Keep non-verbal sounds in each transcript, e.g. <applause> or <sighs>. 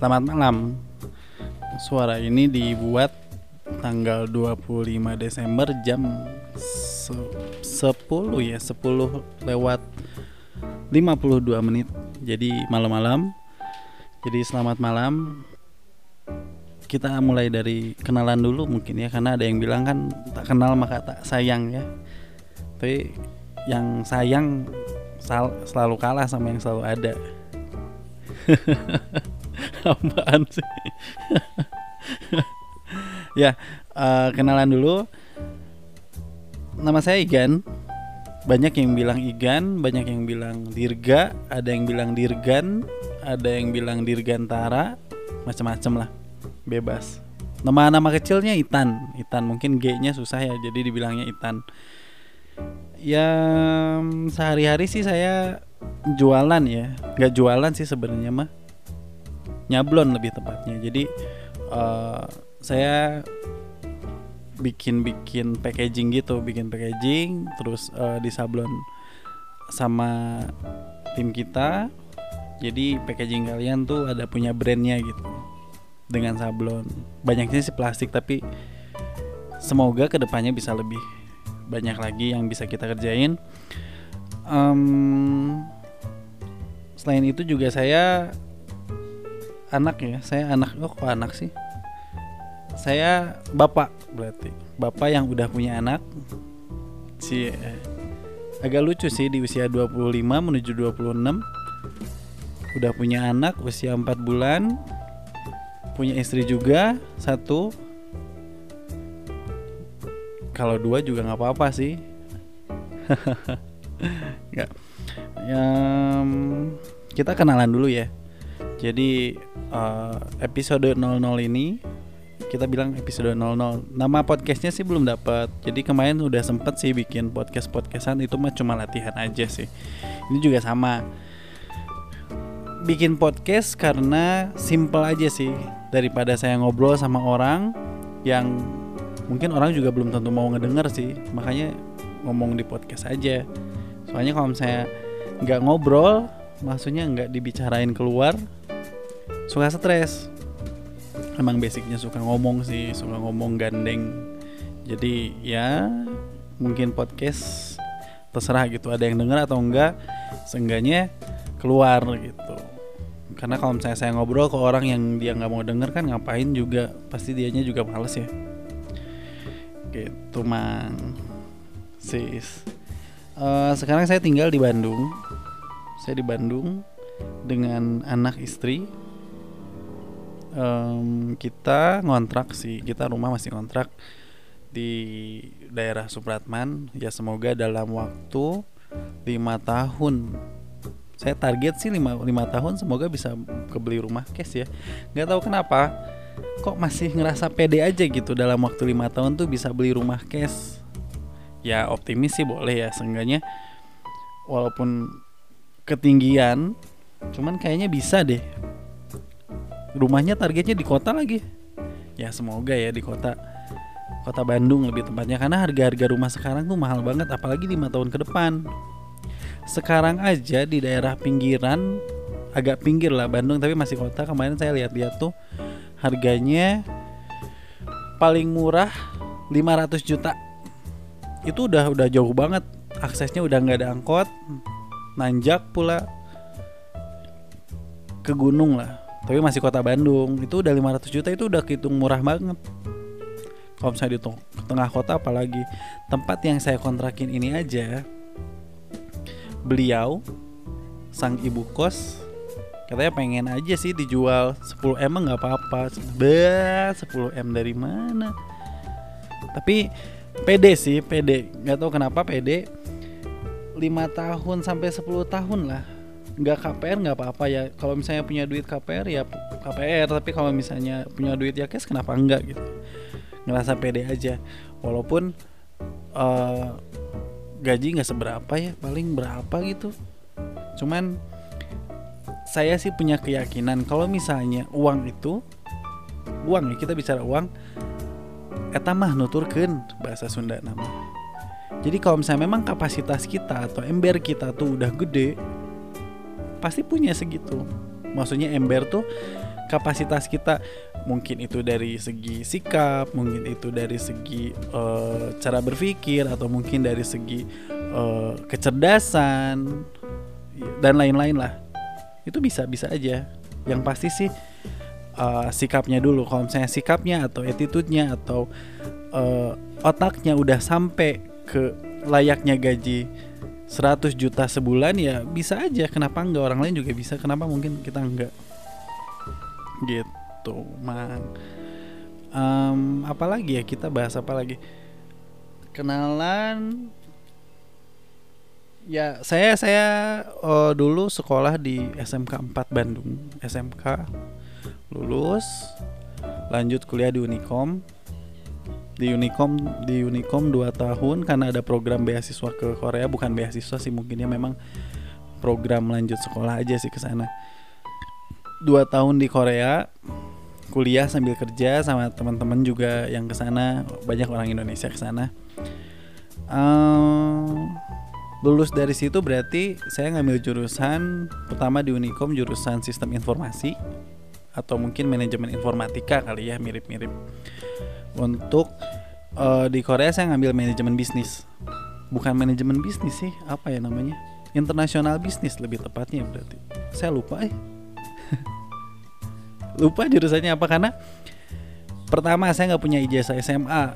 Selamat malam. Suara ini dibuat tanggal 25 Desember jam se- 10 ya, 10 lewat 52 menit. Jadi malam-malam. Jadi selamat malam. Kita mulai dari kenalan dulu mungkin ya karena ada yang bilang kan tak kenal maka tak sayang ya. Tapi yang sayang selalu kalah sama yang selalu ada. <laughs> Apaan sih? ya, eh, kenalan dulu. Nama saya Igan. Banyak yang bilang Igan, banyak yang bilang Dirga, ada yang bilang Dirgan, ada yang bilang Dirgantara, macam-macam lah. Bebas. Nama-nama kecilnya Itan. Itan mungkin G-nya susah ya, jadi dibilangnya Itan. Ya sehari-hari sih saya jualan ya, nggak jualan sih sebenarnya mah nyablon lebih tepatnya. Jadi eh, saya bikin-bikin packaging gitu, bikin packaging, terus eh, disablon sama tim kita. Jadi packaging kalian tuh ada punya brandnya gitu dengan sablon. Banyaknya sih plastik tapi semoga ke depannya bisa lebih banyak lagi yang bisa kita kerjain. Em, selain itu juga saya anak ya, saya anak oh kok anak sih? Saya bapak berarti bapak yang udah punya anak. Si eh, agak lucu sih di usia 25 menuju 26 udah punya anak usia 4 bulan punya istri juga satu kalau dua juga nggak apa-apa sih <laughs> ya mm, kita kenalan dulu ya jadi eh, episode 00 ini kita bilang episode 00 nama podcastnya sih belum dapat jadi kemarin udah sempet sih bikin podcast podcastan itu mah cuma latihan aja sih. Ini juga sama. Bikin podcast karena simple aja sih. Daripada saya ngobrol sama orang yang mungkin orang juga belum tentu mau ngedenger sih. Makanya ngomong di podcast aja. Soalnya kalau misalnya nggak ngobrol maksudnya nggak dibicarain keluar suka stres. Emang basicnya suka ngomong sih suka ngomong gandeng. Jadi ya mungkin podcast terserah gitu ada yang denger atau enggak seenggaknya keluar gitu. Karena kalau misalnya saya ngobrol ke orang yang dia nggak mau denger kan ngapain juga pasti dianya juga males ya. Gitu mang. Sis. Eh, sekarang saya tinggal di Bandung. Saya di Bandung dengan anak istri Em, kita ngontrak sih kita rumah masih ngontrak di daerah Supratman. Ya semoga dalam waktu lima tahun saya target sih lima, lima tahun semoga bisa kebeli rumah cash ya. Nggak tahu kenapa kok masih ngerasa pede aja gitu dalam waktu lima tahun tuh bisa beli rumah cash. Ya optimis sih boleh ya seenggaknya walaupun ketinggian cuman kayaknya bisa deh rumahnya targetnya di kota lagi. Ya semoga ya di kota kota Bandung lebih tepatnya. Karena harga-harga rumah sekarang tuh mahal banget apalagi lima tahun ke depan. Sekarang aja di daerah pinggiran agak pinggir lah Bandung tapi masih kota. Kemarin saya lihat-lihat tuh harganya paling murah 500 juta. Itu udah udah jauh banget. Aksesnya udah nggak ada angkot nanjak pula ke gunung lah tapi masih kota Bandung. Itu udah 500 juta itu udah kehitung murah banget. Kalau misalnya di tengah kota apalagi. Tempat yang saya kontrakin ini aja beliau sang ibu kos katanya pengen aja sih dijual 10 m nggak apa-apa. Bah 10 m dari mana? Tapi pede sih pede. Nggak tahu kenapa pede. 5 tahun sampai 10 tahun lah nggak KPR nggak apa-apa ya. Kalau misalnya punya duit KPR ya KPR tapi kalau misalnya punya duit ya cash kenapa enggak gitu? Ngerasa pede aja. Walaupun eh, gaji nggak seberapa ya paling berapa gitu. Cuman saya sih punya keyakinan kalau misalnya uang itu uang ya kita bicara uang eta mah nuturkeun bahasa Sunda nama. Jadi kalau misalnya memang kapasitas kita atau ember kita tuh udah gede pasti punya segitu. Maksudnya ember tuh kapasitas kita mungkin itu dari segi sikap mungkin itu dari segi uh, cara berpikir atau mungkin dari segi uh, kecerdasan dan lain-lain lah. Itu bisa bisa aja. Yang pasti sih uh, sikapnya dulu. Kalau misalnya sikapnya atau attitude-nya atau uh, otaknya udah sampai ke layaknya gaji 100 juta sebulan ya bisa aja. Kenapa enggak? Orang lain juga bisa. Kenapa mungkin kita enggak? Gitu mang. Um, apalagi ya? Kita bahas apa lagi? Kenalan. Ya saya saya uh, dulu sekolah di SMK 4 Bandung. SMK lulus lanjut kuliah di Unicom di Unicom di Unicom 2 tahun karena ada program beasiswa ke Korea bukan beasiswa sih mungkinnya memang program lanjut sekolah aja sih ke sana. Dua tahun di Korea kuliah sambil kerja sama teman-teman juga yang ke sana banyak orang Indonesia ke sana. Um, lulus dari situ berarti saya ngambil jurusan pertama di Unicom jurusan sistem informasi atau mungkin manajemen informatika kali ya mirip-mirip untuk uh, di Korea saya ngambil manajemen bisnis. Bukan manajemen bisnis sih apa ya namanya? Internasional bisnis lebih tepatnya berarti. Saya lupa eh. <laughs> Lupa jurusannya apa karena pertama saya nggak punya ijazah SMA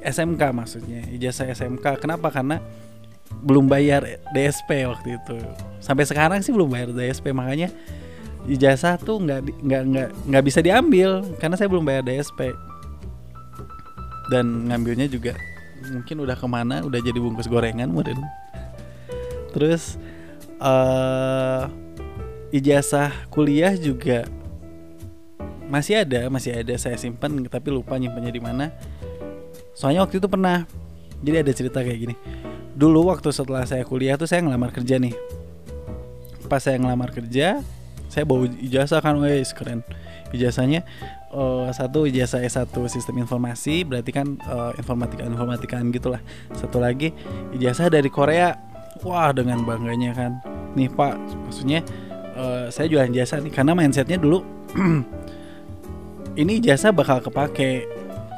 SMK maksudnya ijazah SMK kenapa? Karena belum bayar DSP waktu itu. Sampai sekarang sih belum bayar DSP makanya ijazah tuh nggak nggak nggak nggak bisa diambil karena saya belum bayar DSP dan ngambilnya juga mungkin udah ke mana udah jadi bungkus gorengan mungkin terus uh, ijazah kuliah juga masih ada masih ada saya simpan tapi lupa nyimpannya di mana. Soalnya waktu itu pernah jadi ada cerita kayak gini. Dulu waktu setelah saya kuliah tuh saya ngelamar kerja nih. Pas saya ngelamar kerja saya bawa ijazah kan wes keren. Ijazahnya uh, satu ijazah S1 sistem informasi berarti kan uh, informatika informatikaan gitulah. Satu lagi ijazah dari Korea. Wah dengan bangganya kan. Nih pak maksudnya uh, saya jualan jasa nih karena mindsetnya dulu <clears throat> ini jasa bakal kepake.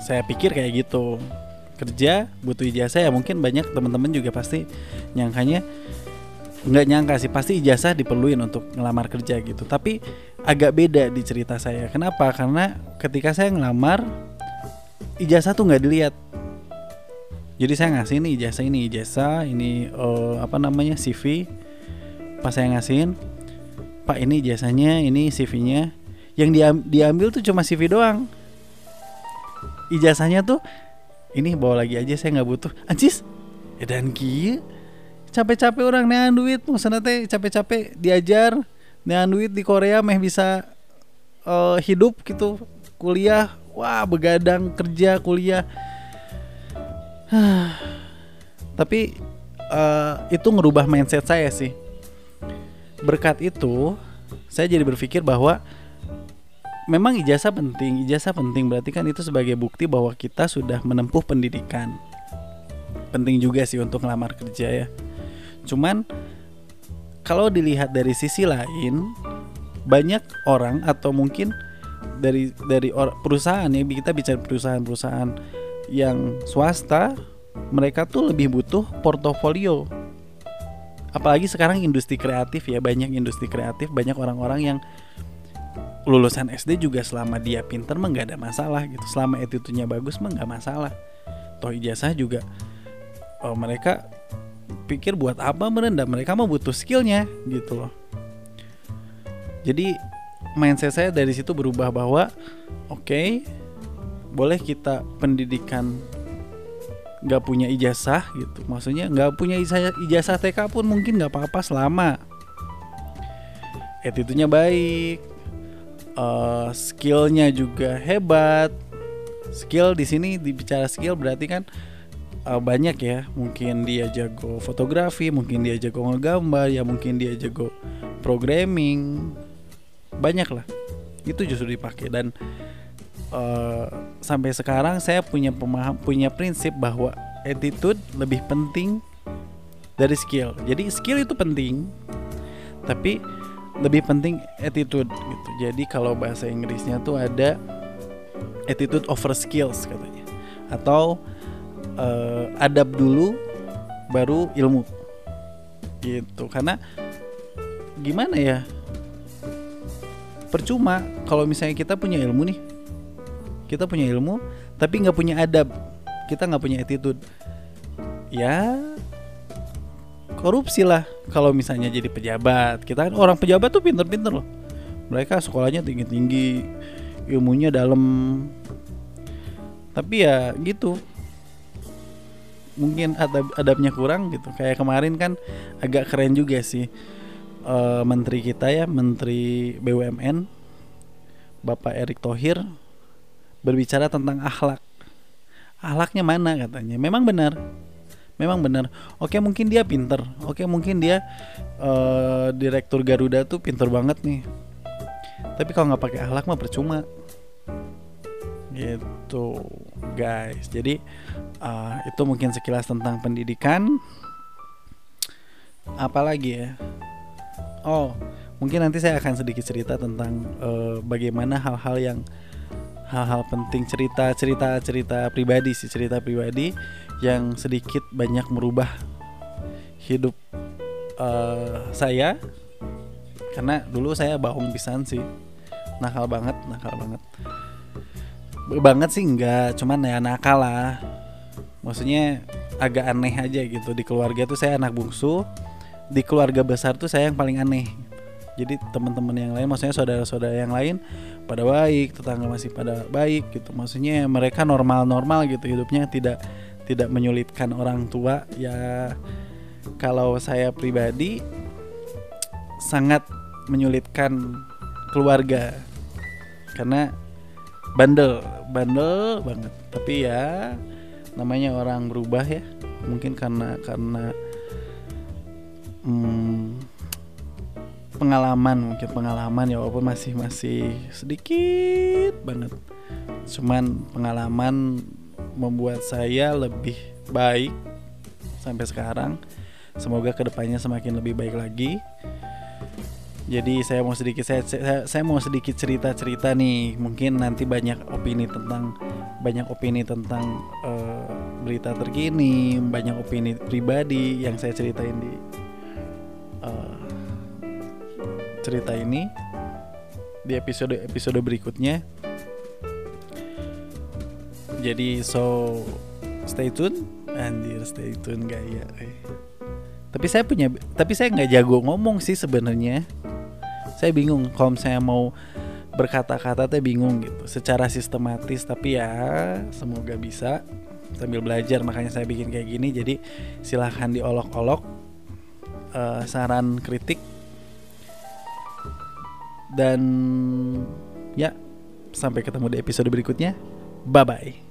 Saya pikir kayak gitu. Kerja butuh ijazah ya mungkin banyak teman-teman juga pasti nyangkanya. Nggak nyangka sih pasti ijazah diperluin untuk ngelamar kerja gitu. Tapi agak beda di cerita saya. Kenapa? Karena ketika saya ngelamar ijazah tuh nggak dilihat. Jadi saya ngasih nih ijazah ini ijazah ini uh, apa namanya CV pas saya ngasihin pak ini ijazahnya ini CV-nya yang diambil tuh cuma CV doang. Ijazahnya tuh ini bawa lagi aja saya nggak butuh. Anjis! Dan kia capek-capek orang nean duit maksudnya teh capek-capek diajar nean duit di Korea meh bisa uh, hidup gitu kuliah. Wah begadang kerja kuliah. <sighs> Tapi uh, itu ngerubah mindset saya sih. Berkat itu saya jadi berpikir bahwa memang ijazah penting ijazah penting berarti kan itu sebagai bukti bahwa kita sudah menempuh pendidikan. Penting juga sih untuk ngelamar kerja ya. Cuman kalau dilihat dari sisi lain banyak orang atau mungkin dari dari or, perusahaan ya kita bicara perusahaan-perusahaan yang swasta mereka tuh lebih butuh portofolio. Apalagi sekarang industri kreatif ya banyak industri kreatif banyak orang-orang yang lulusan SD juga selama dia pinter mah nggak ada masalah gitu. Selama attitude-nya bagus mah nggak masalah. Toh ijazah juga oh, mereka pikir buat apa merendah mereka mau butuh skillnya gitu loh. Jadi mindset saya dari situ berubah bahwa oke okay, boleh kita pendidikan nggak punya ijazah gitu. Maksudnya nggak punya ijazah, TK pun mungkin nggak apa-apa selama attitude-nya baik uh, skillnya juga hebat. Skill di sini dibicara skill berarti kan uh, banyak ya. Mungkin dia jago fotografi mungkin dia jago ngegambar ya mungkin dia jago programming. Banyak lah. Itu justru dipakai. Dan uh, sampai sekarang saya punya pemaham punya prinsip bahwa attitude lebih penting dari skill. Jadi skill itu penting tapi lebih penting attitude gitu. Jadi kalau bahasa Inggrisnya tuh ada attitude over skills katanya. Atau uh, adab dulu baru ilmu. Gitu karena gimana ya? Percuma kalau misalnya kita punya ilmu nih. Kita punya ilmu tapi nggak punya adab. Kita nggak punya attitude. Ya korupsi lah. Kalau misalnya jadi pejabat kita kan orang pejabat tuh pinter-pinter loh. Mereka sekolahnya tinggi-tinggi ilmunya dalam. Tapi ya gitu mungkin adab adabnya kurang gitu. Kayak kemarin kan agak keren juga sih uh, menteri kita ya menteri BUMN Bapak Erick Thohir berbicara tentang akhlak. Akhlaknya mana katanya? Memang benar. Memang benar. Oke mungkin dia pinter. Oke mungkin dia uh, direktur Garuda tuh pinter banget nih. Tapi kalau nggak pakai akhlak mah percuma gitu guys. Jadi uh, itu mungkin sekilas tentang pendidikan. Apalagi ya? Oh mungkin nanti saya akan sedikit cerita tentang uh, bagaimana hal-hal yang hal-hal penting cerita cerita cerita pribadi sih cerita pribadi yang sedikit banyak merubah hidup uh, saya. Karena dulu saya bohong pisan sih. Nakal banget nakal banget banget sih enggak cuman ya nakal lah. Maksudnya agak aneh aja gitu. Di keluarga tuh saya anak bungsu di keluarga besar tuh saya yang paling aneh. Jadi teman-teman yang lain maksudnya saudara-saudara yang lain pada baik tetangga masih pada baik gitu. Maksudnya mereka normal-normal gitu hidupnya tidak tidak menyulitkan orang tua. Ya kalau saya pribadi sangat menyulitkan keluarga. Karena bandel bandel banget. Tapi ya namanya orang berubah ya. Mungkin karena karena hmm, pengalaman mungkin pengalaman ya walaupun masih masih sedikit banget. Cuman pengalaman membuat saya lebih baik sampai sekarang. Semoga ke depannya semakin lebih baik lagi jadi saya mau sedikit saya, saya, saya mau sedikit cerita cerita nih mungkin nanti banyak opini tentang banyak opini tentang uh, berita terkini banyak opini pribadi yang saya ceritain di uh, cerita ini di episode episode berikutnya. Jadi so stay tune, anjir stay tune gaya. Eh. Tapi saya punya, tapi saya nggak jago ngomong sih sebenarnya. Saya bingung kalau saya mau berkata-kata teh bingung gitu secara sistematis tapi ya semoga bisa sambil belajar makanya saya bikin kayak gini jadi silahkan diolok-olok uh, saran kritik dan ya, sampai ketemu di episode berikutnya. Bye bye.